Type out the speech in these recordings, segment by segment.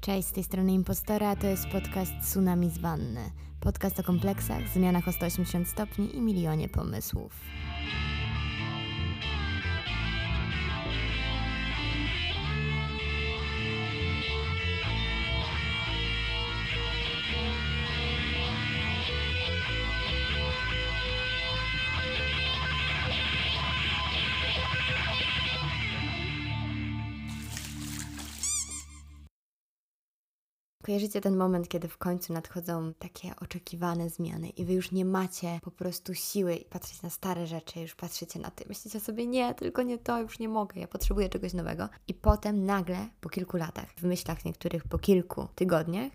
Cześć, z tej strony Impostora, to jest podcast Tsunami z Wanny. Podcast o kompleksach, zmianach o 180 stopni i milionie pomysłów. Kojarzycie ten moment, kiedy w końcu nadchodzą takie oczekiwane zmiany i wy już nie macie po prostu siły patrzeć na stare rzeczy, już patrzycie na ty, myślicie sobie, nie, tylko nie to, już nie mogę, ja potrzebuję czegoś nowego. I potem nagle, po kilku latach, w myślach niektórych po kilku tygodniach,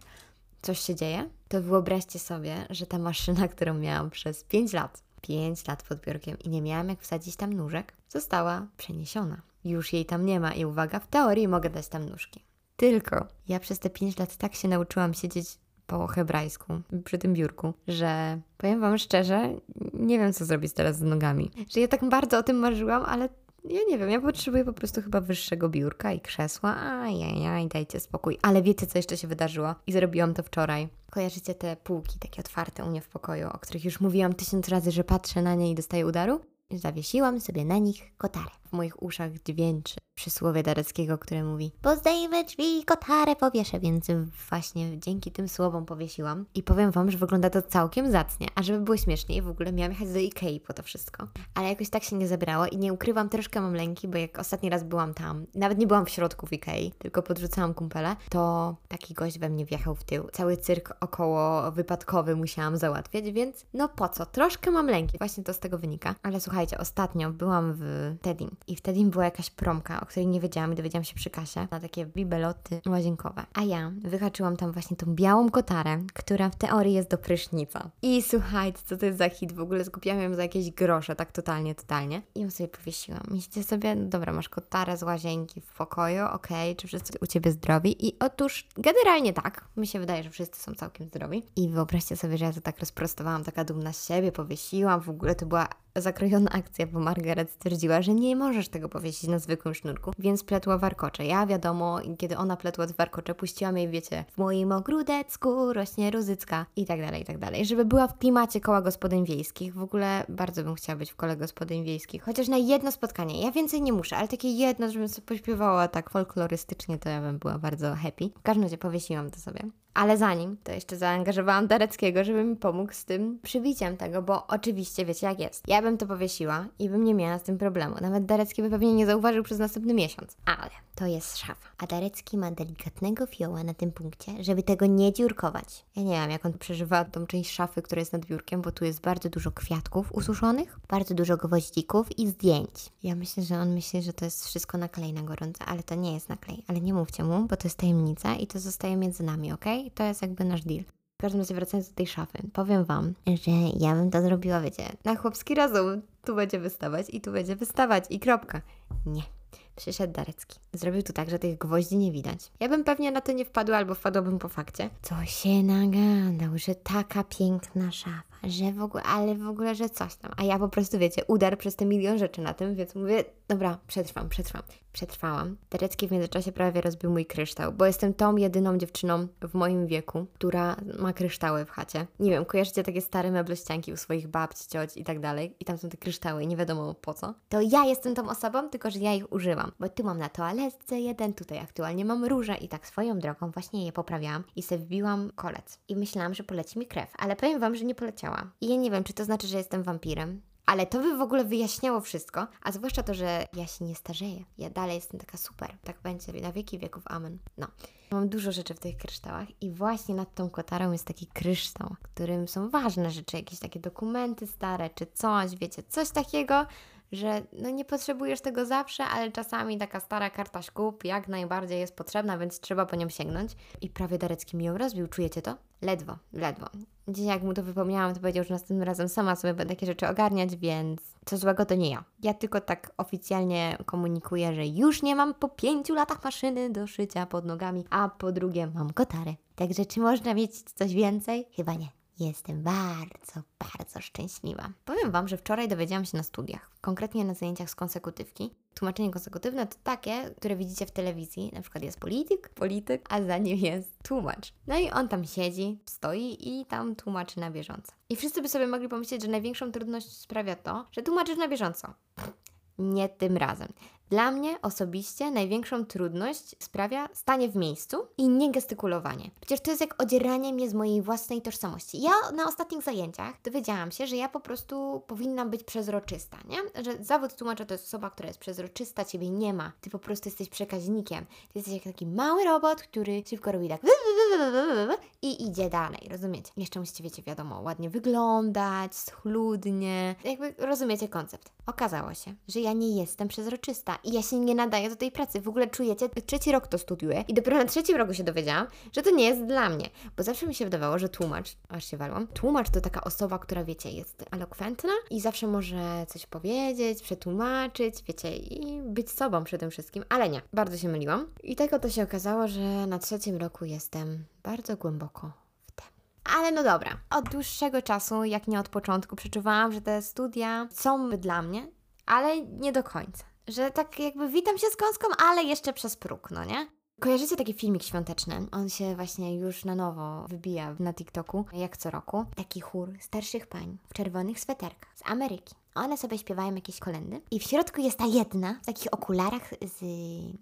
coś się dzieje, to wyobraźcie sobie, że ta maszyna, którą miałam przez 5 lat, 5 lat pod biurkiem i nie miałam jak wsadzić tam nóżek, została przeniesiona. Już jej tam nie ma i uwaga, w teorii mogę dać tam nóżki. Tylko ja przez te 5 lat tak się nauczyłam siedzieć po hebrajsku przy tym biurku, że powiem Wam szczerze, nie wiem co zrobić teraz z nogami. Że ja tak bardzo o tym marzyłam, ale ja nie wiem, ja potrzebuję po prostu chyba wyższego biurka i krzesła. Ajajaj, dajcie spokój. Ale wiecie, co jeszcze się wydarzyło? I zrobiłam to wczoraj. Kojarzycie te półki takie otwarte u mnie w pokoju, o których już mówiłam tysiąc razy, że patrzę na nie i dostaję udaru? Zawiesiłam sobie na nich kotarę. W moich uszach dźwięczy przysłowie Dareckiego, które mówi Pozdejmę drzwi i kotarę powieszę, więc właśnie dzięki tym słowom powiesiłam. I powiem Wam, że wygląda to całkiem zacnie. A żeby było śmieszniej, w ogóle miałam jechać do Ikei po to wszystko. Ale jakoś tak się nie zebrało i nie ukrywam, troszkę mam lęki, bo jak ostatni raz byłam tam, nawet nie byłam w środku w Ikei, tylko podrzucałam kumpele, to taki gość we mnie wjechał w tył. Cały cyrk około wypadkowy musiałam załatwiać, więc no po co? Troszkę mam lęki. Właśnie to z tego wynika. Ale słuchajcie, ostatnio byłam w Tedim i w Tedim była jakaś promka, o której nie wiedziałam i dowiedziałam się przy kasie, na takie bibeloty łazienkowe. A ja wyhaczyłam tam właśnie tą białą kotarę, która w teorii jest do prysznica. I słuchajcie, co to jest za hit? W ogóle skupiłam ją za jakieś grosze, tak totalnie, totalnie. I ją sobie powiesiłam. Myślicie sobie, no dobra, masz kotarę z łazienki w pokoju, okej, okay, czy wszyscy u Ciebie zdrowi? I otóż generalnie tak. Mi się wydaje, że wszyscy są całkiem zdrowi. I wyobraźcie sobie, że ja to tak rozprostowałam, taka dumna z siebie, powiesiłam. W ogóle to była zakrojona akcja, bo Margaret stwierdziła, że nie możesz tego powiesić na zwykłym sznurku, więc pletła warkocze. Ja wiadomo, kiedy ona pletła warkocze, puściłam jej, wiecie, w moim ogródecku rośnie rozycka i tak dalej, i tak dalej. Żeby była w klimacie koła gospodyń wiejskich. W ogóle bardzo bym chciała być w kole gospodyń wiejskich, chociaż na jedno spotkanie. Ja więcej nie muszę, ale takie jedno, żebym sobie pośpiewała tak folklorystycznie, to ja bym była bardzo happy. W każdym razie powiesiłam to sobie. Ale zanim, to jeszcze zaangażowałam Dareckiego, żeby mi pomógł z tym przybiciem tego, bo oczywiście wiecie jak jest. Ja bym to powiesiła i bym nie miała z tym problemu. Nawet Darecki by pewnie nie zauważył przez następny miesiąc. Ale to jest szafa. A Darecki ma delikatnego fioła na tym punkcie, żeby tego nie dziurkować. Ja nie wiem, jak on przeżywa tą część szafy, która jest nad biurkiem, bo tu jest bardzo dużo kwiatków ususzonych, bardzo dużo gwoździków i zdjęć. Ja myślę, że on myśli, że to jest wszystko naklej na gorąco, ale to nie jest naklej. Ale nie mówcie mu, bo to jest tajemnica i to zostaje między nami, ok? To jest jakby nasz deal. W każdym razie wracając do tej szafy, powiem Wam, że ja bym to zrobiła, wiecie, na chłopski rozum. Tu będzie wystawać i tu będzie wystawać i kropka. Nie. Przyszedł Darecki. Zrobił tu tak, że tych gwoździ nie widać. Ja bym pewnie na to nie wpadła, albo wpadłabym po fakcie. Co się nagadał, że taka piękna szafa że w ogóle, ale w ogóle, że coś tam. A ja po prostu, wiecie, udar przez te milion rzeczy na tym, więc mówię, dobra, przetrwam, przetrwam. Przetrwałam. Terecki w międzyczasie prawie rozbił mój kryształ, bo jestem tą jedyną dziewczyną w moim wieku, która ma kryształy w chacie. Nie wiem, kojarzycie takie stare meblościanki u swoich babci, cioć i tak dalej, i tam są te kryształy nie wiadomo po co. To ja jestem tą osobą, tylko że ja ich używam, bo tu mam na toaletce jeden, tutaj aktualnie mam róże i tak swoją drogą właśnie je poprawiałam i sobie wbiłam kolec. I myślałam, że poleci mi krew, ale powiem Wam, że nie poleciała i ja nie wiem, czy to znaczy, że jestem wampirem. Ale to by w ogóle wyjaśniało wszystko, a zwłaszcza to, że ja się nie starzeję. Ja dalej jestem taka super. Tak będzie na wieki wieków. Amen. No. Mam dużo rzeczy w tych kryształach i właśnie nad tą kotarą jest taki kryształ, którym są ważne rzeczy, jakieś takie dokumenty stare czy coś, wiecie, coś takiego, że no nie potrzebujesz tego zawsze, ale czasami taka stara karta szkół jak najbardziej jest potrzebna, więc trzeba po nią sięgnąć. I prawie Darecki mi ją rozbił, czujecie to? Ledwo, ledwo. Dzisiaj jak mu to wypomniałam, to powiedział, że następnym razem sama sobie będę takie rzeczy ogarniać, więc co złego to nie ja. Ja tylko tak oficjalnie komunikuję, że już nie mam po pięciu latach maszyny do szycia pod nogami, a po drugie mam kotarę. Także czy można mieć coś więcej? Chyba nie. Jestem bardzo, bardzo szczęśliwa. Powiem Wam, że wczoraj dowiedziałam się na studiach, konkretnie na zajęciach z konsekutywki. Tłumaczenie konsekutywne to takie, które widzicie w telewizji. Na przykład jest polityk, polityk, a za nim jest tłumacz. No i on tam siedzi, stoi i tam tłumaczy na bieżąco. I wszyscy by sobie mogli pomyśleć, że największą trudność sprawia to, że tłumaczysz na bieżąco. Nie tym razem. Dla mnie osobiście największą trudność sprawia stanie w miejscu i nie gestykulowanie. Przecież to jest jak odzieranie mnie z mojej własnej tożsamości. Ja na ostatnich zajęciach dowiedziałam się, że ja po prostu powinnam być przezroczysta, nie? Że zawód tłumacza to jest osoba, która jest przezroczysta, ciebie nie ma. Ty po prostu jesteś przekaźnikiem. Ty jesteś jak taki mały robot, który szybko robi tak i idzie dalej, rozumiecie? Jeszcze musicie, wiecie, wiadomo, ładnie wyglądać, schludnie. Jakby rozumiecie koncept. Okazało się, że ja nie jestem przezroczysta i ja się nie nadaję do tej pracy. W ogóle czujecie, trzeci rok to studiuję i dopiero na trzecim roku się dowiedziałam, że to nie jest dla mnie. Bo zawsze mi się wydawało, że tłumacz, aż się walłam, tłumacz to taka osoba, która wiecie, jest elokwentna i zawsze może coś powiedzieć, przetłumaczyć, wiecie, i być sobą przede wszystkim, ale nie. Bardzo się myliłam. I tego to się okazało, że na trzecim roku jestem bardzo głęboko ale no dobra, od dłuższego czasu, jak nie od początku, przeczuwałam, że te studia są dla mnie, ale nie do końca. Że tak jakby witam się z kąską, ale jeszcze przez próg, no nie? Kojarzycie taki filmik świąteczny? On się właśnie już na nowo wybija na TikToku, jak co roku. Taki chór starszych pań w czerwonych sweterkach z Ameryki. One sobie śpiewają jakieś kolendy i w środku jest ta jedna w takich okularach z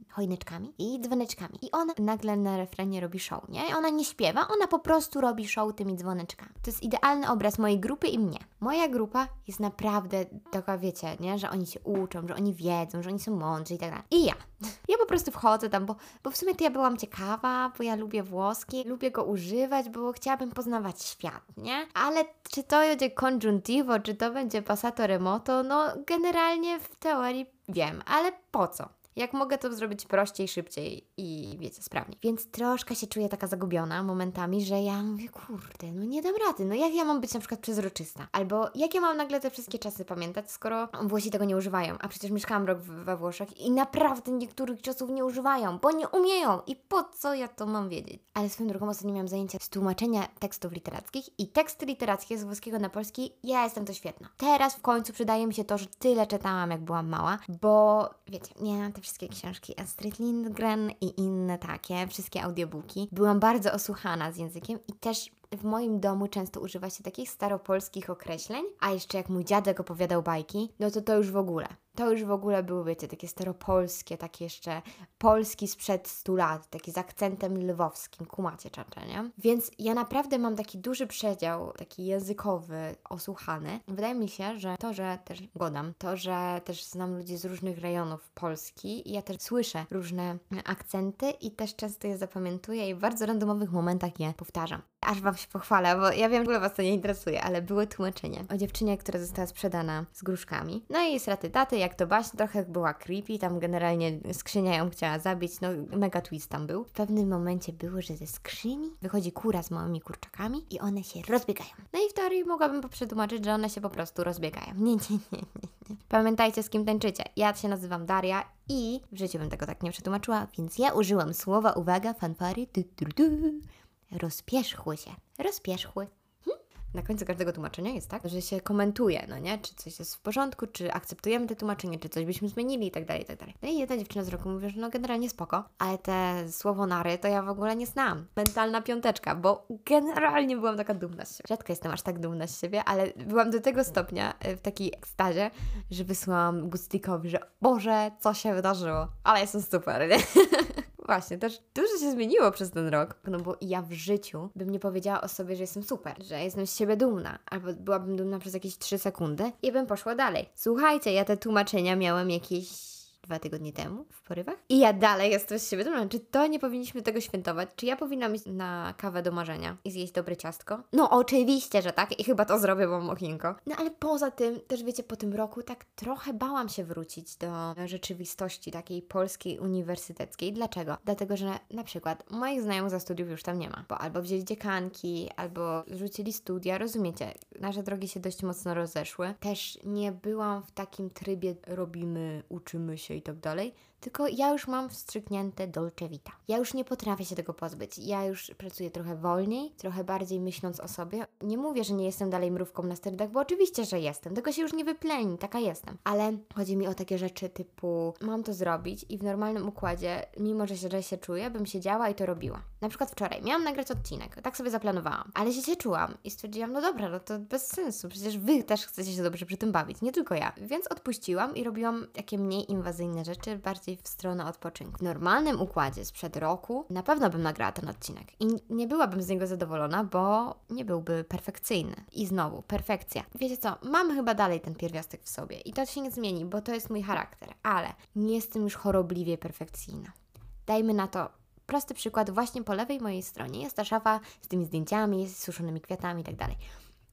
choineczkami i dzwoneczkami. I ona nagle na refrenie robi show, nie? Ona nie śpiewa, ona po prostu robi show tymi dzwoneczkami. To jest idealny obraz mojej grupy i mnie. Moja grupa jest naprawdę taka, wiecie, nie? Że oni się uczą, że oni wiedzą, że oni są mądrzy i tak dalej. I ja. Ja po prostu wchodzę tam, bo, bo w sumie to ja byłam ciekawa, bo ja lubię włoski, lubię go używać, bo chciałabym poznawać świat, nie? Ale czy to będzie conjuntivo, czy to będzie passato remoto, no generalnie w teorii wiem, ale po co? Jak mogę to zrobić prościej, szybciej i wiecie, sprawniej. Więc troszkę się czuję taka zagubiona momentami, że ja mówię, kurde, no nie dam rady, no jak ja mam być na przykład przezroczysta? Albo jak ja mam nagle te wszystkie czasy pamiętać, skoro Włosi tego nie używają, a przecież mieszkałam rok we Włoszech i naprawdę niektórych czasów nie używają, bo nie umieją i po co ja to mam wiedzieć? Ale swoją drugą ostatnio miałam zajęcia z tłumaczenia tekstów literackich i teksty literackie z włoskiego na polski, ja jestem to świetna. Teraz w końcu przydaje mi się to, że tyle czytałam, jak byłam mała, bo wiecie, nie, te wszystkie książki Astrid Lindgren i inne takie, wszystkie audiobooki. Byłam bardzo osłuchana z językiem i też w moim domu często używa się takich staropolskich określeń, a jeszcze jak mój dziadek opowiadał bajki, no to to już w ogóle. To już w ogóle były, wiecie, takie staropolskie, takie jeszcze polski sprzed 100 lat, taki z akcentem lwowskim, kumacie czacze, nie? Więc ja naprawdę mam taki duży przedział, taki językowy, osłuchany. Wydaje mi się, że to, że też godam, to, że też znam ludzi z różnych rejonów Polski i ja też słyszę różne akcenty i też często je zapamiętuję i w bardzo randomowych momentach je powtarzam. Aż Wam się pochwalę, bo ja wiem, że Was to nie interesuje, ale było tłumaczenie o dziewczynie, która została sprzedana z gruszkami. No i straty daty, jak to baś, trochę była creepy, tam generalnie skrzynia ją chciała zabić, no mega twist tam był. W pewnym momencie było, że ze skrzyni wychodzi kura z małymi kurczakami i one się rozbiegają. No i w teorii mogłabym przetłumaczyć, że one się po prostu rozbiegają. Nie, nie, nie, nie, nie. Pamiętajcie, z kim tańczycie. Ja się nazywam Daria i w życiu bym tego tak nie przetłumaczyła, więc ja użyłam słowa, uwaga, fanfary, tu, tu, tu, rozpierzchły się, rozpierzchły. Na końcu każdego tłumaczenia jest tak, że się komentuje, no nie? Czy coś jest w porządku, czy akceptujemy te tłumaczenie, czy coś byśmy zmienili i tak dalej, i tak dalej. No i jedna dziewczyna z roku mówi, że no generalnie spoko, ale te słowonary to ja w ogóle nie znam. Mentalna piąteczka, bo generalnie byłam taka dumna z siebie. Rzadko jestem aż tak dumna z siebie, ale byłam do tego stopnia e, w takiej ekstazie, że wysłałam Gustikowi, że Boże, co się wydarzyło, ale jestem super, nie? Właśnie, też dużo się zmieniło przez ten rok, no bo ja w życiu bym nie powiedziała o sobie, że jestem super, że jestem z siebie dumna, albo byłabym dumna przez jakieś 3 sekundy i bym poszła dalej. Słuchajcie, ja te tłumaczenia miałam jakieś dwa tygodnie temu w porywach. I ja dalej jestem z siebie dumna. Czy to nie powinniśmy tego świętować? Czy ja powinnam iść na kawę do marzenia i zjeść dobre ciastko? No oczywiście, że tak. I chyba to zrobię, bo mam ochinko. No ale poza tym, też wiecie, po tym roku tak trochę bałam się wrócić do rzeczywistości takiej polskiej, uniwersyteckiej. Dlaczego? Dlatego, że na przykład moich znajomych za studiów już tam nie ma. Bo albo wzięli dziekanki, albo rzucili studia. Rozumiecie? Nasze drogi się dość mocno rozeszły. Też nie byłam w takim trybie robimy, uczymy się i tak dalej, tylko ja już mam wstrzyknięte dolce vita. Ja już nie potrafię się tego pozbyć. Ja już pracuję trochę wolniej, trochę bardziej myśląc o sobie. Nie mówię, że nie jestem dalej mrówką na sterydach, bo oczywiście, że jestem, tylko się już nie wypleni, taka jestem. Ale chodzi mi o takie rzeczy typu mam to zrobić i w normalnym układzie, mimo że źle się czuję, bym siedziała i to robiła. Na przykład wczoraj miałam nagrać odcinek, tak sobie zaplanowałam, ale się czułam i stwierdziłam, no dobra, no to bez sensu, przecież Wy też chcecie się dobrze przy tym bawić, nie tylko ja. Więc odpuściłam i robiłam takie mniej inwazyjne rzeczy, bardziej w stronę odpoczynku. W normalnym układzie sprzed roku na pewno bym nagrała ten odcinek i nie byłabym z niego zadowolona, bo nie byłby perfekcyjny. I znowu, perfekcja. Wiecie co, mam chyba dalej ten pierwiastek w sobie i to się nie zmieni, bo to jest mój charakter, ale nie jestem już chorobliwie perfekcyjna. Dajmy na to prosty przykład, właśnie po lewej mojej stronie jest ta szafa z tymi zdjęciami, z suszonymi kwiatami i tak.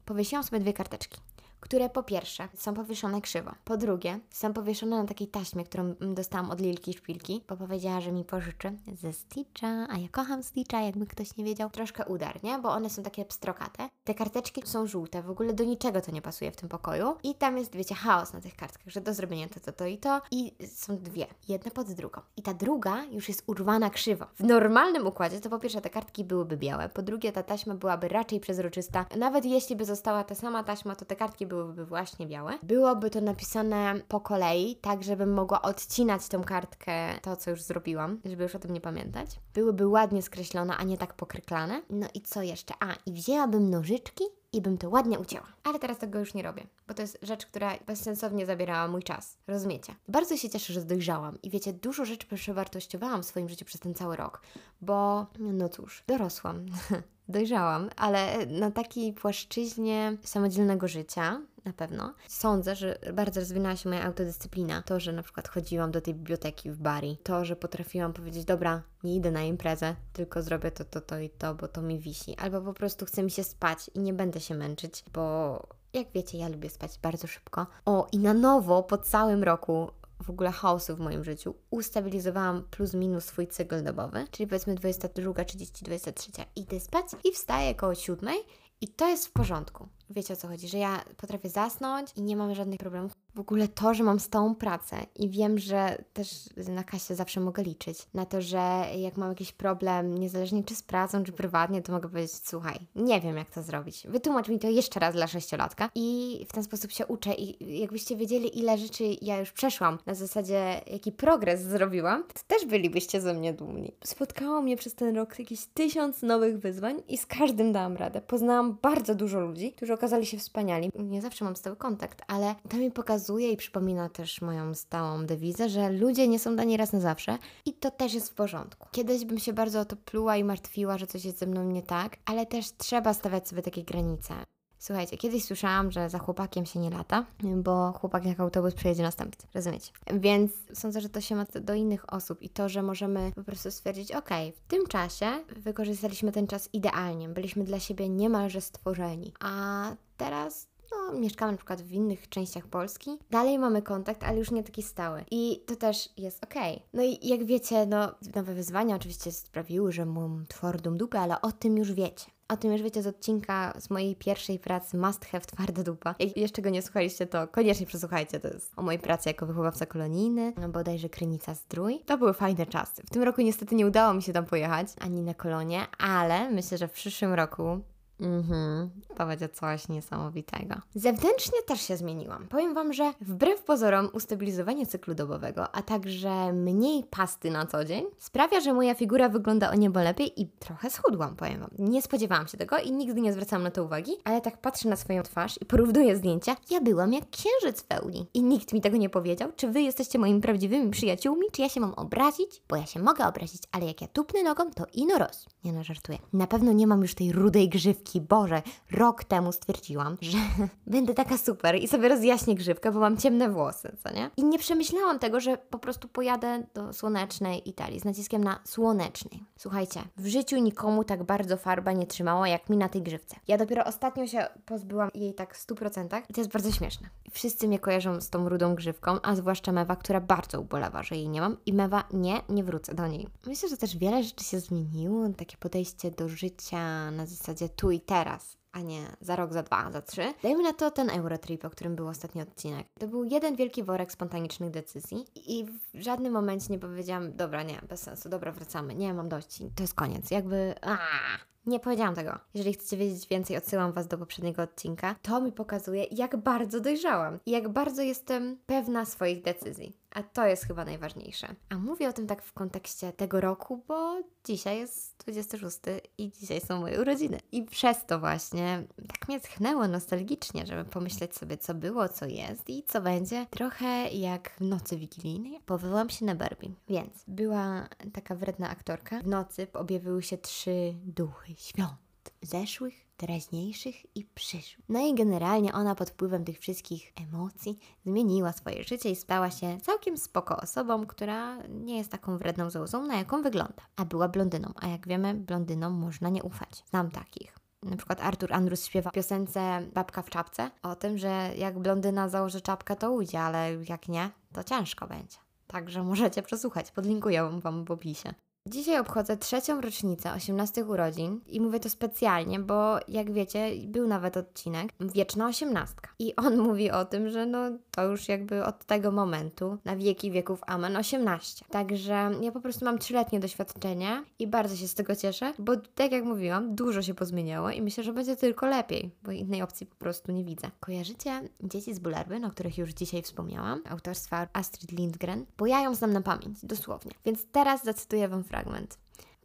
Powiesiłam sobie dwie karteczki które po pierwsze są powieszone krzywo, po drugie są powieszone na takiej taśmie, którą dostałam od Lilki Szpilki, bo powiedziała, że mi pożyczy ze Stitcha, a ja kocham Stitcha, jakby ktoś nie wiedział. Troszkę udar, nie? Bo one są takie pstrokate. Te karteczki są żółte, w ogóle do niczego to nie pasuje w tym pokoju i tam jest, wiecie, chaos na tych kartkach, że do zrobienia to, to, to i to i są dwie, jedna pod drugą. I ta druga już jest urwana krzywo. W normalnym układzie to po pierwsze te kartki byłyby białe, po drugie ta taśma byłaby raczej przezroczysta. Nawet jeśli by została ta sama taśma, to te kartki byłyby właśnie białe. Byłoby to napisane po kolei, tak żebym mogła odcinać tą kartkę, to co już zrobiłam, żeby już o tym nie pamiętać. Byłyby ładnie skreślone, a nie tak pokryklane. No i co jeszcze? A, i wzięłabym nożyczki i bym to ładnie ucięła. Ale teraz tego już nie robię, bo to jest rzecz, która bezsensownie zabierała mój czas. Rozumiecie? Bardzo się cieszę, że dojrzałam i wiecie, dużo rzeczy przewartościowałam w swoim życiu przez ten cały rok, bo no cóż, dorosłam. dojrzałam, ale na takiej płaszczyźnie samodzielnego życia na pewno. Sądzę, że bardzo rozwinęła się moja autodyscyplina. To, że na przykład chodziłam do tej biblioteki w Bari, to, że potrafiłam powiedzieć, dobra, nie idę na imprezę, tylko zrobię to, to, to i to, bo to mi wisi. Albo po prostu chce mi się spać i nie będę się męczyć, bo jak wiecie, ja lubię spać bardzo szybko. O, i na nowo po całym roku w ogóle chaosu w moim życiu, ustabilizowałam plus minus swój cykl dobowy, czyli powiedzmy 22, 30, 23. Idę spać i wstaję koło 7 i to jest w porządku. Wiecie o co chodzi, że ja potrafię zasnąć i nie mam żadnych problemów. W ogóle to, że mam stałą pracę i wiem, że też na kasie zawsze mogę liczyć na to, że jak mam jakiś problem, niezależnie czy z pracą, czy prywatnie, to mogę powiedzieć: Słuchaj, nie wiem jak to zrobić. Wytłumacz mi to jeszcze raz dla sześciolatka i w ten sposób się uczę. I jakbyście wiedzieli, ile rzeczy ja już przeszłam, na zasadzie jaki progres zrobiłam, to też bylibyście ze mnie dumni. Spotkało mnie przez ten rok jakieś tysiąc nowych wyzwań i z każdym dałam radę. Poznałam bardzo dużo ludzi, którzy okazali się wspaniali. Nie zawsze mam stały kontakt, ale to mi pokazuje i przypomina też moją stałą dewizę, że ludzie nie są dani raz na zawsze i to też jest w porządku. Kiedyś bym się bardzo o to pluła i martwiła, że coś jest ze mną nie tak, ale też trzeba stawiać sobie takie granice. Słuchajcie, kiedyś słyszałam, że za chłopakiem się nie lata, bo chłopak jak autobus przejedzie następcy, rozumiecie? Więc sądzę, że to się ma do innych osób i to, że możemy po prostu stwierdzić, ok, w tym czasie wykorzystaliśmy ten czas idealnie, byliśmy dla siebie niemalże stworzeni, a teraz no, mieszkamy na przykład w innych częściach Polski, dalej mamy kontakt, ale już nie taki stały. I to też jest okej. Okay. No i jak wiecie, no, nowe wyzwania oczywiście sprawiły, że mam twardą dupę, ale o tym już wiecie. O tym już wiecie z odcinka z mojej pierwszej pracy Must Have Twarda Dupa. Jak jeszcze go nie słuchaliście, to koniecznie przesłuchajcie. To jest o mojej pracy jako wychowawca kolonijny, no bodajże Krynica Zdrój. To były fajne czasy. W tym roku niestety nie udało mi się tam pojechać, ani na kolonie, ale myślę, że w przyszłym roku Mhm, to będzie coś niesamowitego. Zewnętrznie też się zmieniłam. Powiem Wam, że wbrew pozorom ustabilizowanie cyklu dobowego, a także mniej pasty na co dzień sprawia, że moja figura wygląda o niebo lepiej i trochę schudłam, powiem Wam. Nie spodziewałam się tego i nigdy nie zwracałam na to uwagi, ale tak patrzę na swoją twarz i porównuję zdjęcia. Ja byłam jak księżyc pełni i nikt mi tego nie powiedział. Czy Wy jesteście moimi prawdziwymi przyjaciółmi? Czy ja się mam obrazić? Bo ja się mogę obrazić, ale jak ja tupnę nogą, to ino roz. Nie no, żartuję. Na pewno nie mam już tej rudej grzywki Boże, rok temu stwierdziłam, że będę taka super i sobie rozjaśnię grzywkę, bo mam ciemne włosy, co nie? I nie przemyślałam tego, że po prostu pojadę do słonecznej Italii z naciskiem na słonecznej. Słuchajcie, w życiu nikomu tak bardzo farba nie trzymała jak mi na tej grzywce. Ja dopiero ostatnio się pozbyłam jej tak w 100% i to jest bardzo śmieszne. Wszyscy mnie kojarzą z tą rudą grzywką, a zwłaszcza Mewa, która bardzo ubolewa, że jej nie mam i Mewa nie, nie wrócę do niej. Myślę, że też wiele rzeczy się zmieniło, takie podejście do życia na zasadzie tu i teraz a nie za rok, za dwa, za trzy. Dajmy na to ten Eurotrip, o którym był ostatni odcinek. To był jeden wielki worek spontanicznych decyzji i w żadnym momencie nie powiedziałam, dobra, nie, bez sensu, dobra, wracamy, nie, mam dość, to jest koniec. Jakby, aaa, nie powiedziałam tego. Jeżeli chcecie wiedzieć więcej, odsyłam Was do poprzedniego odcinka. To mi pokazuje, jak bardzo dojrzałam i jak bardzo jestem pewna swoich decyzji. A to jest chyba najważniejsze. A mówię o tym tak w kontekście tego roku, bo dzisiaj jest 26 i dzisiaj są moje urodziny. I przez to właśnie tak mnie tchnęło nostalgicznie, żeby pomyśleć sobie, co było, co jest i co będzie. Trochę jak w nocy wigilijnej powołam się na Barbie. Więc była taka wredna aktorka. W nocy objawiły się trzy duchy świąt. Zeszłych, teraźniejszych i przyszłych. No i generalnie ona pod wpływem tych wszystkich emocji zmieniła swoje życie i stała się całkiem spoko osobą, która nie jest taką wredną zołzą, na jaką wygląda. A była blondyną, a jak wiemy, blondynom można nie ufać. Znam takich. Na przykład Artur Andrus śpiewa piosence Babka w czapce o tym, że jak blondyna założy czapkę, to ujdzie, ale jak nie, to ciężko będzie. Także możecie przesłuchać, podlinkuję Wam w opisie. Dzisiaj obchodzę trzecią rocznicę 18 urodzin i mówię to specjalnie, bo jak wiecie, był nawet odcinek Wieczna osiemnastka. I on mówi o tym, że no to już jakby od tego momentu na wieki wieków amen 18. Także ja po prostu mam trzyletnie doświadczenie i bardzo się z tego cieszę, bo tak jak mówiłam, dużo się pozmieniało i myślę, że będzie tylko lepiej, bo innej opcji po prostu nie widzę. Kojarzycie Dzieci z Bullerbyn, o których już dzisiaj wspomniałam, autorstwa Astrid Lindgren? Bo ja ją znam na pamięć, dosłownie. Więc teraz zacytuję Wam fragment fragment.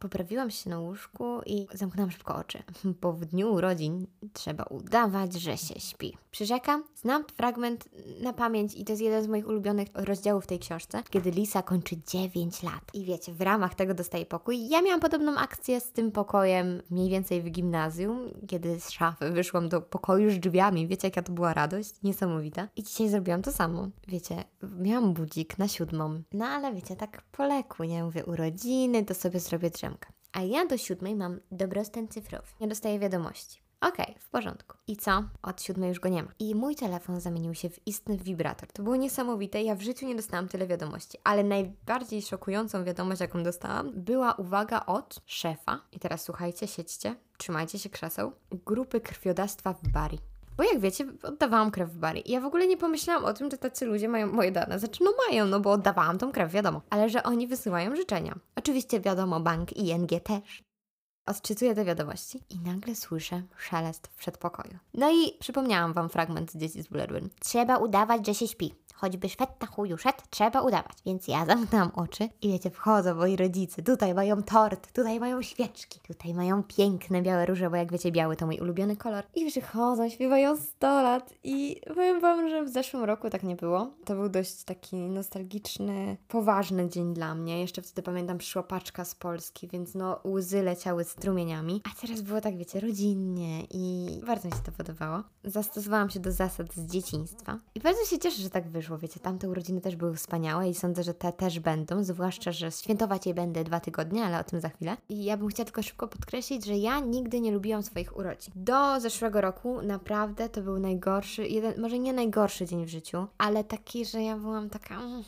Poprawiłam się na łóżku i zamknęłam szybko oczy, bo w dniu urodzin trzeba udawać, że się śpi. Przyrzekam, znam fragment na pamięć i to jest jeden z moich ulubionych rozdziałów tej książce, kiedy Lisa kończy 9 lat. I wiecie, w ramach tego dostaje pokój. Ja miałam podobną akcję z tym pokojem mniej więcej w gimnazjum, kiedy z szafy wyszłam do pokoju z drzwiami. Wiecie, jaka to była radość? Niesamowita. I dzisiaj zrobiłam to samo. Wiecie, miałam budzik na siódmą. No ale wiecie, tak po leku, nie? Mówię urodziny, to sobie zrobię drzemkę. A ja do siódmej mam dobrostan cyfrowy. Nie dostaję wiadomości. Okej, okay, w porządku. I co? Od siódmej już go nie ma. I mój telefon zamienił się w istny wibrator. To było niesamowite. Ja w życiu nie dostałam tyle wiadomości, ale najbardziej szokującą wiadomość, jaką dostałam, była uwaga od szefa. I teraz słuchajcie, siedźcie, trzymajcie się krzeseł. Grupy krwiodawstwa w Bari. Bo jak wiecie, oddawałam krew w bari. I ja w ogóle nie pomyślałam o tym, że tacy ludzie mają moje dane. Znaczy, no mają, no bo oddawałam tą krew, wiadomo. Ale że oni wysyłają życzenia. Oczywiście wiadomo, bank ING też. Odczytuję te wiadomości i nagle słyszę szelest w przedpokoju. No i przypomniałam Wam fragment z Dzieci z Bullerbyn. Trzeba udawać, że się śpi choćby szwed na chuju szedł, trzeba udawać. Więc ja zamknęłam oczy i wiecie, wchodzą moi rodzice. Tutaj mają tort, tutaj mają świeczki, tutaj mają piękne białe róże, bo jak wiecie, biały to mój ulubiony kolor. I przychodzą, śpiewają 100 lat i powiem Wam, że w zeszłym roku tak nie było. To był dość taki nostalgiczny, poważny dzień dla mnie. Jeszcze wtedy pamiętam, przyszła paczka z Polski, więc no łzy leciały strumieniami. A teraz było tak, wiecie, rodzinnie i bardzo mi się to podobało. Zastosowałam się do zasad z dzieciństwa i bardzo się cieszę, że tak wyszło wyszło. Wiecie, tamte urodziny też były wspaniałe i sądzę, że te też będą, zwłaszcza, że świętować je będę dwa tygodnie, ale o tym za chwilę. I ja bym chciała tylko szybko podkreślić, że ja nigdy nie lubiłam swoich urodzin. Do zeszłego roku naprawdę to był najgorszy, jeden, może nie najgorszy dzień w życiu, ale taki, że ja byłam taka... Mm,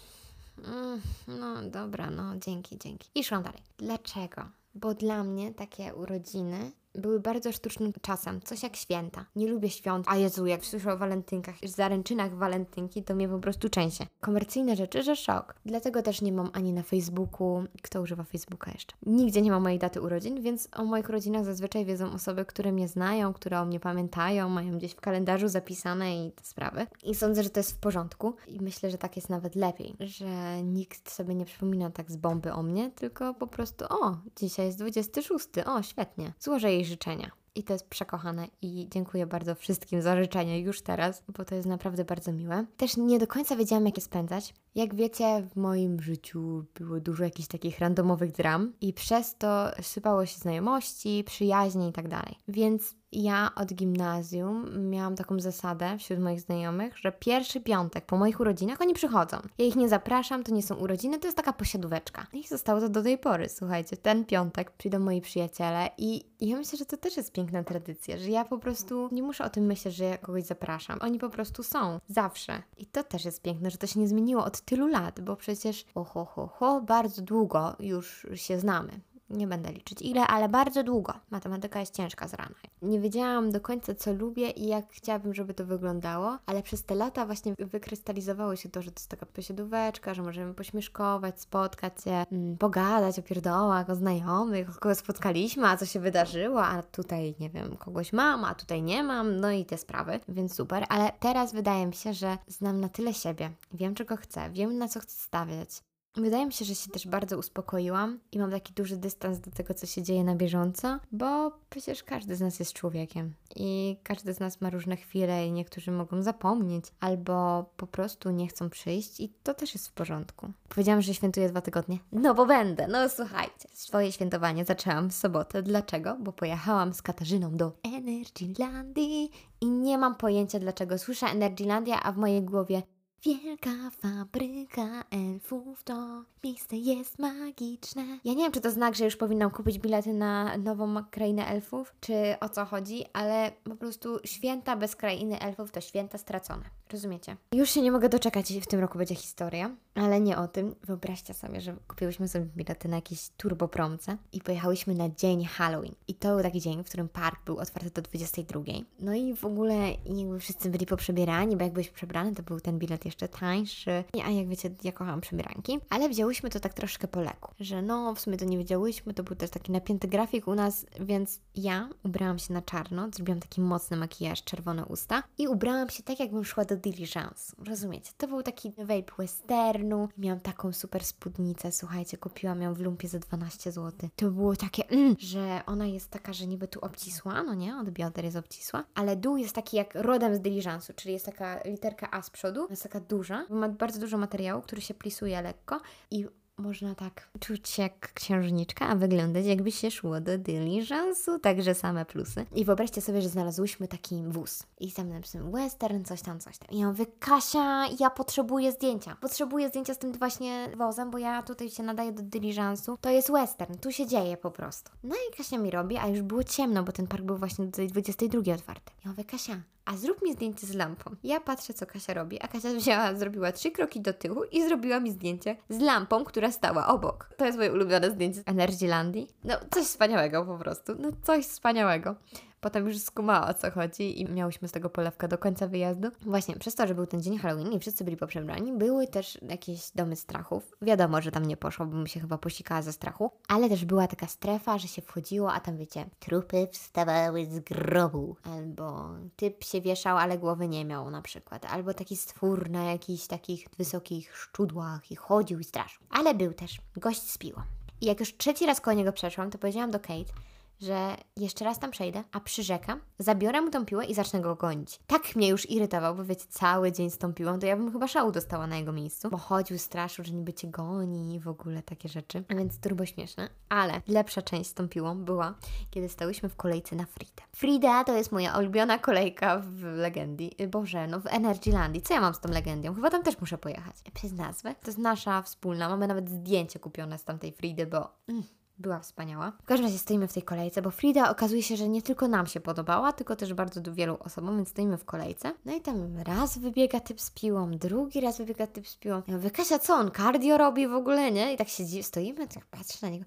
mm, no dobra, no dzięki, dzięki. I szłam dalej. Dlaczego? Bo dla mnie takie urodziny były bardzo sztucznym czasem, coś jak święta. Nie lubię świąt. A Jezu, jak słyszę o walentynkach, zaręczynach walentynki, to mnie po prostu częsie. Komercyjne rzeczy, że szok. Dlatego też nie mam ani na Facebooku, kto używa Facebooka jeszcze. Nigdzie nie ma mojej daty urodzin, więc o moich rodzinach zazwyczaj wiedzą osoby, które mnie znają, które o mnie pamiętają, mają gdzieś w kalendarzu zapisane i te sprawy. I sądzę, że to jest w porządku. I myślę, że tak jest nawet lepiej, że nikt sobie nie przypomina tak z bomby o mnie, tylko po prostu o, dzisiaj jest 26, o, świetnie. Złożę jej życzenia. I to jest przekochane i dziękuję bardzo wszystkim za życzenia już teraz, bo to jest naprawdę bardzo miłe. Też nie do końca wiedziałam, jak je spędzać. Jak wiecie, w moim życiu było dużo jakichś takich randomowych dram i przez to sypało się znajomości, przyjaźnie i tak dalej. Więc ja od gimnazjum miałam taką zasadę wśród moich znajomych, że pierwszy piątek po moich urodzinach oni przychodzą. Ja ich nie zapraszam, to nie są urodziny, to jest taka posiadóweczka. I zostało to do tej pory, słuchajcie. Ten piątek przyjdą moi przyjaciele i ja myślę, że to też jest piękna tradycja, że ja po prostu nie muszę o tym myśleć, że ja kogoś zapraszam. Oni po prostu są. Zawsze. I to też jest piękne, że to się nie zmieniło od tylu lat, bo przecież ho, ho, ho, ho bardzo długo już się znamy Nie będę liczyć ile, ale bardzo długo. Matematyka jest ciężka z rana. Nie wiedziałam do końca, co lubię i jak chciałabym, żeby to wyglądało, ale przez te lata właśnie wykrystalizowało się to, że to jest taka posiadóweczka, że możemy pośmieszkować, spotkać się, mm, pogadać o pierdołach, o znajomych, kogo spotkaliśmy, a co się wydarzyło, a tutaj, nie wiem, kogoś mam, a tutaj nie mam, no i te sprawy, więc super. Ale teraz wydaje mi się, że znam na tyle siebie, wiem czego chcę, wiem na co chcę stawiać, Wydaje mi się, że się też bardzo uspokoiłam i mam taki duży dystans do tego, co się dzieje na bieżąco, bo przecież każdy z nas jest człowiekiem i każdy z nas ma różne chwile i niektórzy mogą zapomnieć albo po prostu nie chcą przyjść i to też jest w porządku. Powiedziałam, że świętuję dwa tygodnie. No bo będę. No słuchajcie, swoje świętowanie zaczęłam w sobotę. Dlaczego? Bo pojechałam z Katarzyną do Energylandii i nie mam pojęcia dlaczego. Słyszę Energylandia, a w mojej głowie Wielka fabryka elfów to miejsce jest magiczne. Ja nie wiem, czy to znak, że już powinnam kupić bilety na nową krainę elfów, czy o co chodzi, ale po prostu święta bez krainy elfów to święta stracone. Rozumiecie? Już się nie mogę doczekać, w tym roku będzie historia, ale nie o tym. Wyobraźcie sobie, że kupiłyśmy sobie bilety na jakieś turbopromce i pojechałyśmy na dzień Halloween. I to był taki dzień, w którym park był otwarty do 22. No i w ogóle jakby wszyscy byli poprzebierani, bo jak byłeś przebrany, to był ten bilet jeszcze tańszy. A jak wiecie, ja kocham przebieranki. Ale wzięłyśmy to tak troszkę po leku, że no, w sumie to nie wiedziałyśmy, to był też taki napięty grafik u nas, więc ja ubrałam się na czarno, zrobiłam taki mocny makijaż, czerwone usta i ubrałam się tak, jakbym szła do Diligence. Rozumiecie? To był taki vape westernu. Miałam taką super spódnicę, słuchajcie, kupiłam ją w lumpie za 12 zł. To było takie, mm, że ona jest taka, że niby tu obcisła, no nie? Od bioder jest obcisła, ale dół jest taki jak rodem z Diligence'u, czyli jest taka literka A z przodu, jest taka duża, ma bardzo dużo materiału, który się plisuje lekko i można tak czuć jak księżniczka, a wyglądać jakby się szło do diligence'u, także same plusy. I wyobraźcie sobie, że znalazłyśmy taki wóz i tam napisałem western, coś tam, coś tam. I ja mówię, Kasia, ja potrzebuję zdjęcia. Potrzebuję zdjęcia z tym właśnie wozem, bo ja tutaj się nadaję do diligence'u. To jest western, tu się dzieje po prostu. No i Kasia mi robi, a już było ciemno, bo ten park był właśnie do tej 22 otwarty. Ja mówię, Kasia, a zrób mi zdjęcie z lampą. Ja patrzę, co Kasia robi, a Kasia wzięła, zrobiła trzy kroki do tyłu i zrobiła mi zdjęcie z lampą, która stała obok. To jest moje ulubione zdjęcie z Energylandii. No, coś wspaniałego po prostu. No, coś wspaniałego. Potem już skumała o co chodzi i miałyśmy z tego polewkę do końca wyjazdu. Właśnie przez to, że był ten dzień Halloween i wszyscy byli poprzebrani, były też jakieś domy strachów. Wiadomo, że tam nie poszło, bo mi się chyba posikała ze strachu, ale też była taka strefa, że się wchodziło, a tam wiecie, trupy wstawały z grobu, albo typ się wieszał, ale głowy nie miał na przykład, albo taki stwór na jakichś takich wysokich szczudłach i chodził i straszył. Ale był też gość z piłą. I jak już trzeci raz koło niego przeszłam, to powiedziałam do Kate, że jeszcze raz tam przejdę, a przyrzekam, zabiorę mu tą piłę i zacznę go gonić. Tak mnie już irytował, bo wiecie, cały dzień z tą piłą, to ja bym chyba szału dostała na jego miejscu, bo chodził, straszył, że niby cię goni i w ogóle takie rzeczy, a więc turbo śmieszne. Ale lepsza część z tą piłą była, kiedy stałyśmy w kolejce na Fridę. Frida to jest moja ulubiona kolejka w Legendii, Boże, no w Energylandii. Co ja mam z tą Legendią? Chyba tam też muszę pojechać. Przez nazwę. To jest nasza wspólna, mamy nawet zdjęcie kupione z tamtej Fridy, bo... Mm była wspaniała. W każdym razie stoimy w tej kolejce, bo Frida okazuje się, że nie tylko nam się podobała, tylko też bardzo wielu osobom, więc stoimy w kolejce. No i tam raz wybiega typ z piłą, drugi raz wybiega typ z piłą. Ja mówię, Kasia, co on cardio robi w ogóle, nie? I tak siedzi, stoimy, tak patrzę na niego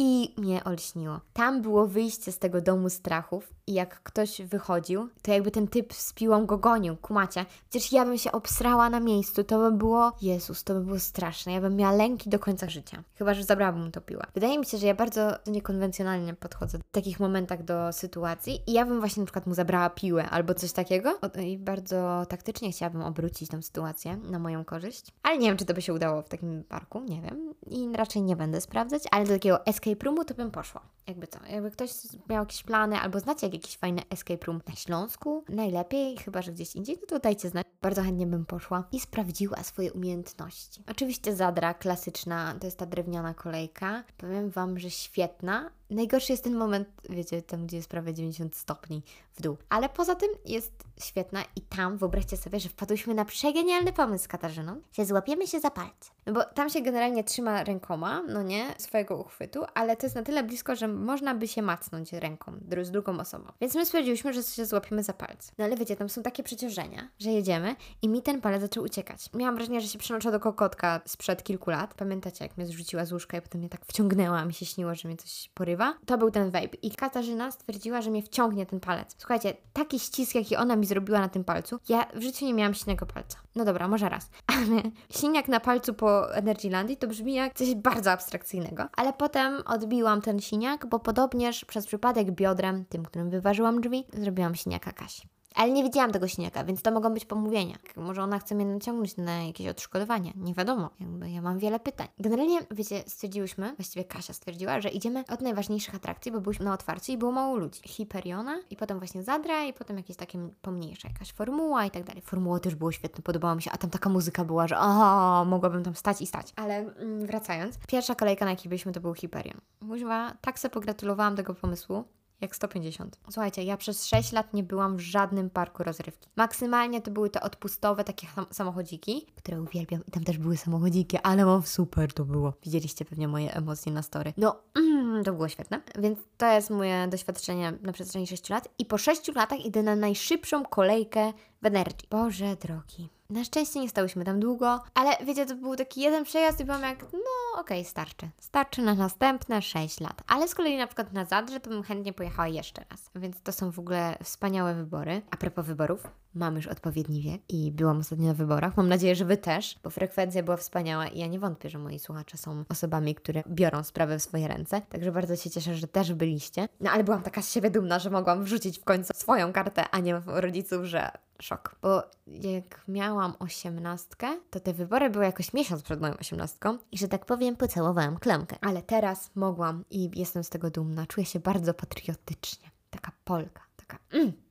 i mnie olśniło. Tam było wyjście z tego domu strachów i jak ktoś wychodził, to jakby ten typ z piłą go gonił, kumacie. Przecież ja bym się obsrała na miejscu, to by było, Jezus, to by było straszne. Ja bym miała lęki do końca życia. Chyba, że zabrałabym mu to piłę. Wydaje mi się, że ja bardzo niekonwencjonalnie podchodzę w takich momentach do sytuacji i ja bym właśnie na przykład mu zabrała piłę albo coś takiego i bardzo taktycznie chciałabym obrócić tą sytuację na moją korzyść. Ale nie wiem, czy to by się udało w takim parku, nie wiem. I raczej nie będę sprawdzać, ale do takiego escape roomu to bym poszła. Jakby co, jakby ktoś miał jakieś plany albo znacie jakiś fajny escape room na Śląsku, najlepiej, chyba że gdzieś indziej, no to dajcie znać. Bardzo chętnie bym poszła i sprawdziła swoje umiejętności. Oczywiście Zadra klasyczna, to jest ta drewniana kolejka. Powiem Wam, że świetna, Najgorszy jest ten moment, wiecie, tam gdzie jest prawie 90 stopni w dół. Ale poza tym jest świetna i tam wyobraźcie sobie, że wpadłyśmy na przegenialny pomysł z Katarzyną, że złapiemy się za palce. No bo tam się generalnie trzyma rękoma, no nie, swojego uchwytu, ale to jest na tyle blisko, że można by się macnąć ręką z drugą osobą. Więc my stwierdziłyśmy, że się złapiemy za palce. No ale wiecie, tam są takie przeciążenia, że jedziemy i mi ten palec zaczął uciekać. Miałam wrażenie, że się przenoszę do kokotka sprzed kilku lat. Pamiętacie, jak mnie zrzuciła z łóżka i potem mnie tak wciągnęła, mi się śniło, że mnie coś porywa? To był ten vape. I Katarzyna stwierdziła, że mnie wciągnie ten palec. Słuchajcie, taki ścisk, jaki ona mi zrobiła na tym palcu, ja w życiu nie miałam silnego palca. No dobra, może raz. Ale siniak na palcu po Energylandii to brzmi jak coś bardzo abstrakcyjnego. Ale potem odbiłam ten siniak, bo podobnież przez przypadek biodrem, tym, którym wyważyłam drzwi, zrobiłam siniaka Kasi. Ale nie widziałam tego śniega, więc to mogą być pomówienia. Może ona chce mnie naciągnąć na jakieś odszkodowania. Nie wiadomo. Jakby ja mam wiele pytań. Generalnie, wiecie, stwierdziłyśmy, właściwie Kasia stwierdziła, że idziemy od najważniejszych atrakcji, bo byliśmy na otwarciu i było mało ludzi. Hiperiona i potem właśnie Zadra i potem jakieś takie pomniejsze, jakaś formuła i tak dalej. Formuła też było świetne, podobało mi się, a tam taka muzyka była, że o, mogłabym tam stać i stać. Ale mm, wracając, pierwsza kolejka, na jakiej byliśmy, to był Hyperion. Muźwa, tak sobie pogratulowałam tego pomysłu jak 150. Słuchajcie, ja przez 6 lat nie byłam w żadnym parku rozrywki. Maksymalnie to były te odpustowe takie samochodziki, które uwielbiam i tam też były samochodziki, ale mam super to było. Widzieliście pewnie moje emocje na story. No, mm, to było świetne. Więc to jest moje doświadczenie na przestrzeni 6 lat i po 6 latach idę na najszybszą kolejkę w Energy. Boże drogi. Na szczęście nie stałyśmy tam długo, ale wiecie, to był taki jeden przejazd i byłam jak, no okej, okay, starczy. Starczy na następne 6 lat. Ale z kolei na przykład na Zadrze to bym chętnie pojechała jeszcze raz. Więc to są w ogóle wspaniałe wybory. A propos wyborów, mam już odpowiedni wiek i byłam ostatnio na wyborach. Mam nadzieję, że Wy też, bo frekwencja była wspaniała i ja nie wątpię, że moi słuchacze są osobami, które biorą sprawę w swoje ręce. Także bardzo się cieszę, że też byliście. No ale byłam taka z siebie dumna, że mogłam wrzucić w końcu swoją kartę, a nie rodziców, że szok. Bo jak miałam osiemnastkę, to te wybory były jakoś miesiąc przed moją osiemnastką i że tak powiem, pocałowałam klamkę. Ale teraz mogłam i jestem z tego dumna. Czuję się bardzo patriotycznie. Taka Polka, taka mm.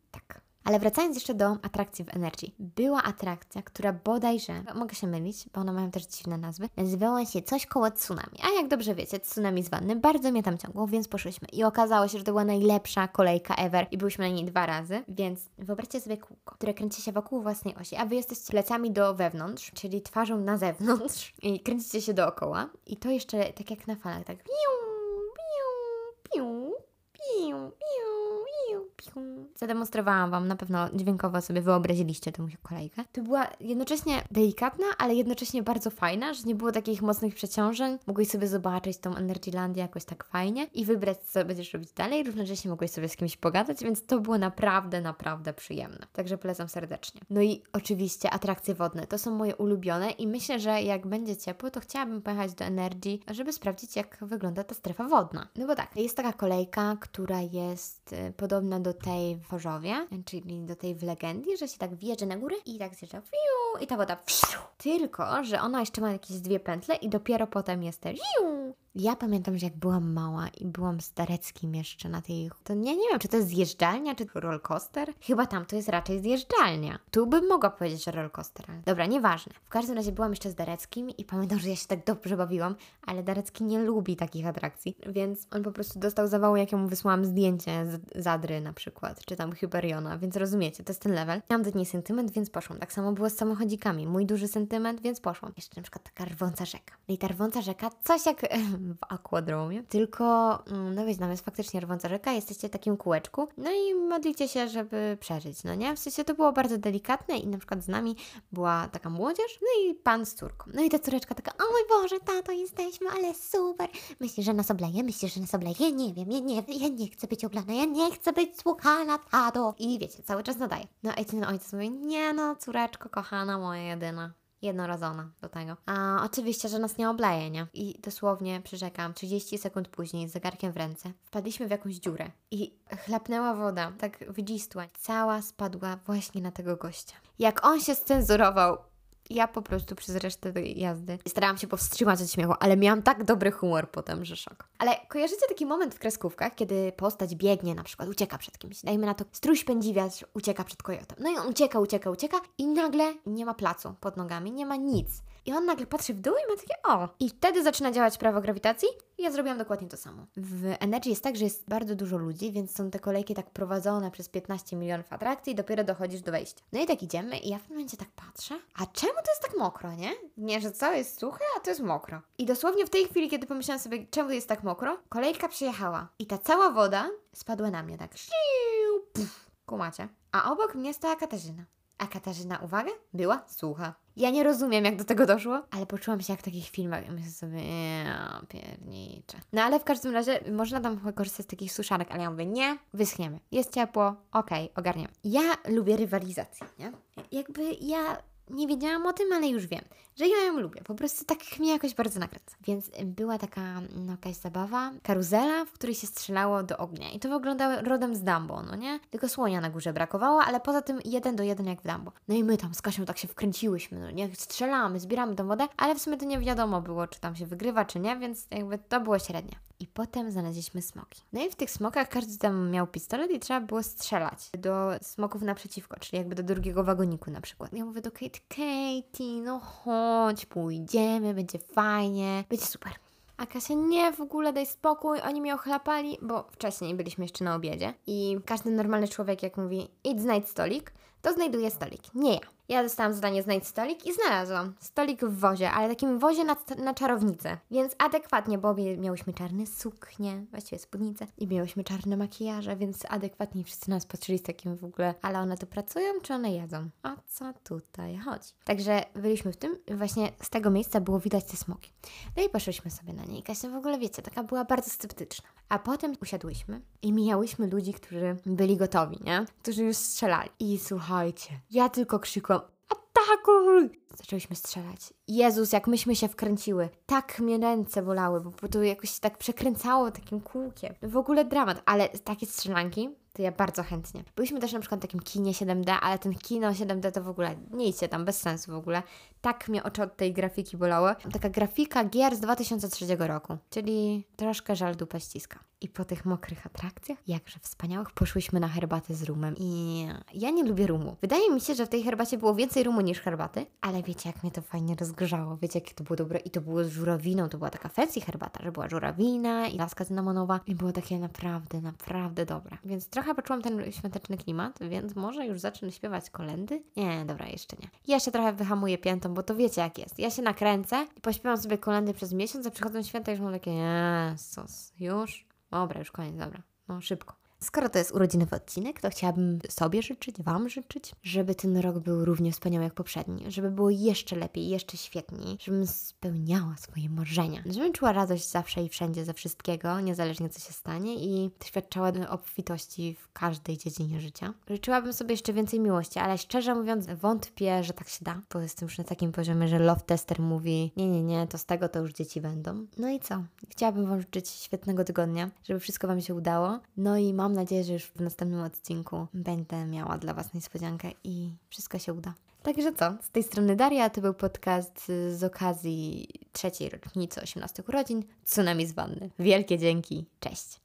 Ale wracając jeszcze do atrakcji w Energy. Była atrakcja, która bodajże, mogę się mylić, bo one mają też dziwne nazwy, nazywała się coś koło tsunami. A jak dobrze wiecie, tsunami z wanny bardzo mnie tam ciągło, więc poszłyśmy. I okazało się, że to była najlepsza kolejka ever i byliśmy na niej dwa razy, więc wyobraźcie sobie kółko, które kręci się wokół własnej osi, a Wy jesteście plecami do wewnątrz, czyli twarzą na zewnątrz i kręcicie się dookoła. I to jeszcze tak jak na falach, tak piu, piu, piu, piu Zademonstrowałam Wam, na pewno dźwiękowo sobie wyobraziliście tę kolejkę. To była jednocześnie delikatna, ale jednocześnie bardzo fajna, że nie było takich mocnych przeciążeń. Mogłeś sobie zobaczyć tą Energylandię jakoś tak fajnie i wybrać, co będziesz robić dalej. Równocześnie mogłeś sobie z kimś pogadać, więc to było naprawdę, naprawdę przyjemne. Także polecam serdecznie. No i oczywiście atrakcje wodne. To są moje ulubione i myślę, że jak będzie ciepło, to chciałabym pojechać do Energy, żeby sprawdzić, jak wygląda ta strefa wodna. No bo tak, jest taka kolejka, która jest y, podobna do tej w Chorzowie, czyli do tej w legendii, że się tak wjeżdża na górę i tak zjeżdża fiu, i ta woda fiu. Tylko, że ona jeszcze ma jakieś dwie pętle i dopiero potem jest te ja pamiętam, że jak byłam mała i byłam z Dareckim jeszcze na tej... To nie, nie wiem, czy to jest zjeżdżalnia, czy rollercoaster? Chyba tam to jest raczej zjeżdżalnia. Tu bym mogła powiedzieć, że rollercoaster, ale... Dobra, nieważne. W każdym razie byłam jeszcze z Dareckim i pamiętam, że ja się tak dobrze bawiłam, ale Darecki nie lubi takich atrakcji, więc on po prostu dostał zawału, jak ja mu wysłałam zdjęcie z Zadry na przykład, czy tam Hyperiona, więc rozumiecie, to jest ten level. Miałam do niej sentyment, więc poszłam. Tak samo było z samochodzikami. Mój duży sentyment, więc poszłam. Jeszcze na przykład taka rwąca rzeka. No i ta rwąca rzeka, coś jak w akwadromie, tylko, mm, no wiecie, tam jest faktycznie rwąca rzeka, jesteście w takim kółeczku, no i modlicie się, żeby przeżyć, no nie? W sensie to było bardzo delikatne i na przykład z nami była taka młodzież, no i pan z córką. No i ta córeczka taka, o mój Boże, tato, jesteśmy, ale super. Myślisz, że nas obleje? Myślisz, że nas obleje? Nie wiem, ja nie, ja nie chcę być oblana, ja nie chcę być słuchana, tato. I wiecie, cały czas nadaje. No i ten ojciec mówi, nie no, córeczko, kochana moja jedyna jednorazowa do tego. A oczywiście, że nas nie obleje, nie? I dosłownie, przyrzekam, 30 sekund później z zegarkiem w ręce wpadliśmy w jakąś dziurę i chlapnęła woda, tak wydzistła. Cała spadła właśnie na tego gościa. Jak on się scenzurował, ja po prostu przez resztę tej jazdy starałam się powstrzymać od śmiechu, ale miałam tak dobry humor potem, że szok. Ale kojarzycie taki moment w kreskówkach, kiedy postać biegnie, na przykład ucieka przed kimś, dajmy na to struś pędziwiarz ucieka przed kojotem. No i on ucieka, ucieka, ucieka i nagle nie ma placu pod nogami, nie ma nic. I on nagle patrzy w dół i ma takie o. I wtedy zaczyna działać prawo grawitacji i ja zrobiłam dokładnie to samo. W Energy jest tak, że jest bardzo dużo ludzi, więc są te kolejki tak prowadzone przez 15 milionów atrakcji i dopiero dochodzisz do wejścia. No i tak idziemy i ja w tym momencie tak patrzę, a czemu to jest tak mokro, nie? Nie, że co jest suche, a to jest mokro. I dosłownie w tej chwili, kiedy pomyślałam sobie, czemu to jest tak mokro, kolejka przyjechała i ta cała woda spadła na mnie tak. Puf, kumacie. A obok mnie stała Katarzyna. A Katarzyna, uwaga, była sucha. Ja nie rozumiem, jak do tego doszło, ale poczułam się jak w takich filmach i myślę sobie, ja piernicze. No ale w każdym razie można tam korzystać z takich suszarek, ale ja mówię, nie, wyschniemy. Jest ciepło, okej, okay, ogarniemy. Ja lubię rywalizację, nie? Jakby ja nie wiedziałam o tym, ale już wiem, że ja ją lubię. Po prostu tak mnie jakoś bardzo nakręca. Więc była taka no, jakaś zabawa, karuzela, w której się strzelało do ognia. I to wyglądało rodem z Dumbo, no nie? Tylko słonia na górze brakowało, ale poza tym jeden do jeden jak w Dumbo. No i my tam z Kasią tak się wkręciłyśmy, no nie? Strzelamy, zbieramy tą wodę, ale w sumie to nie wiadomo było, czy tam się wygrywa, czy nie, więc jakby to było średnie. I potem znaleźliśmy smoki. No i w tych smokach każdy tam miał pistolet i trzeba było strzelać do smoków naprzeciwko, czyli jakby do drugiego wagoniku na przykład. Ja mówię do Kate, Katie, no chodź, pójdziemy, będzie fajnie, będzie super. A Kasia, nie, w ogóle daj spokój, oni mnie ochlapali, bo wcześniej byliśmy jeszcze na obiedzie i każdy normalny człowiek jak mówi idź znajdź stolik, to znajduje stolik, nie ja. Ja dostałam zadanie znajdź stolik i znalazłam. Stolik w wozie, ale takim wozie na, na czarownicę. Więc adekwatnie, bo miałyśmy czarne suknie, właściwie spódnice i miałyśmy czarne makijaże, więc adekwatnie wszyscy nas patrzyli z takim w ogóle, ale one tu pracują, czy one jedzą? O co tutaj chodzi? Także byliśmy w tym, właśnie z tego miejsca było widać te smoki. No i poszłyśmy sobie na niej. Kasia w ogóle, wiecie, taka była bardzo sceptyczna. A potem usiadłyśmy i mijałyśmy ludzi, którzy byli gotowi, nie? Którzy już strzelali. I słuchajcie, ja tylko krzykłam 있다고 Zaczęliśmy strzelać. Jezus, jak myśmy się wkręciły. Tak mnie ręce bolały, bo to jakoś tak przekręcało takim kółkiem. W ogóle dramat, ale takie strzelanki to ja bardzo chętnie. Byliśmy też na przykład w takim kinie 7D, ale ten kino 7D to w ogóle nie idźcie tam, bez sensu w ogóle. Tak mnie oczy od tej grafiki bolały. Taka grafika gier z 2003 roku, czyli troszkę żal dupę ściska. I po tych mokrych atrakcjach, jakże wspaniałych, poszłyśmy na herbatę z rumem. I ja nie lubię rumu. Wydaje mi się, że w tej herbacie było więcej rumu niż herbaty, ale wiecie, jak mnie to fajnie rozgrzało. Wiecie, jakie to było dobre. I to było z żurawiną. To była taka fancy herbata, że była żurawina i laska cynamonowa. I było takie naprawdę, naprawdę dobre. Więc trochę poczułam ten świąteczny klimat, więc może już zacznę śpiewać kolendy? Nie, dobra, jeszcze nie. Ja się trochę wyhamuję piętą, bo to wiecie, jak jest. Ja się nakręcę i pośpiewam sobie kolendy przez miesiąc, a przychodzą święta i już mam takie, Jezus, już? Dobra, już koniec, dobra. No szybko. Skoro to jest urodzinowy odcinek, to chciałabym sobie życzyć, Wam życzyć, żeby ten rok był równie wspaniały jak poprzedni, żeby było jeszcze lepiej, jeszcze świetniej, żebym spełniała swoje marzenia, żebym czuła radość zawsze i wszędzie ze wszystkiego, niezależnie co się stanie i doświadczała obfitości w każdej dziedzinie życia. Życzyłabym sobie jeszcze więcej miłości, ale szczerze mówiąc wątpię, że tak się da, bo jestem już na takim poziomie, że love tester mówi nie, nie, nie, to z tego to już dzieci będą. No i co? Chciałabym Wam życzyć świetnego tygodnia, żeby wszystko Wam się udało. No i mam mam nadzieję, że już w następnym odcinku będę miała dla Was niespodziankę i wszystko się uda. Także co, z tej strony Daria, to był podcast z okazji trzeciej rocznicy 18 urodzin Tsunami z Wanny. Wielkie dzięki, cześć!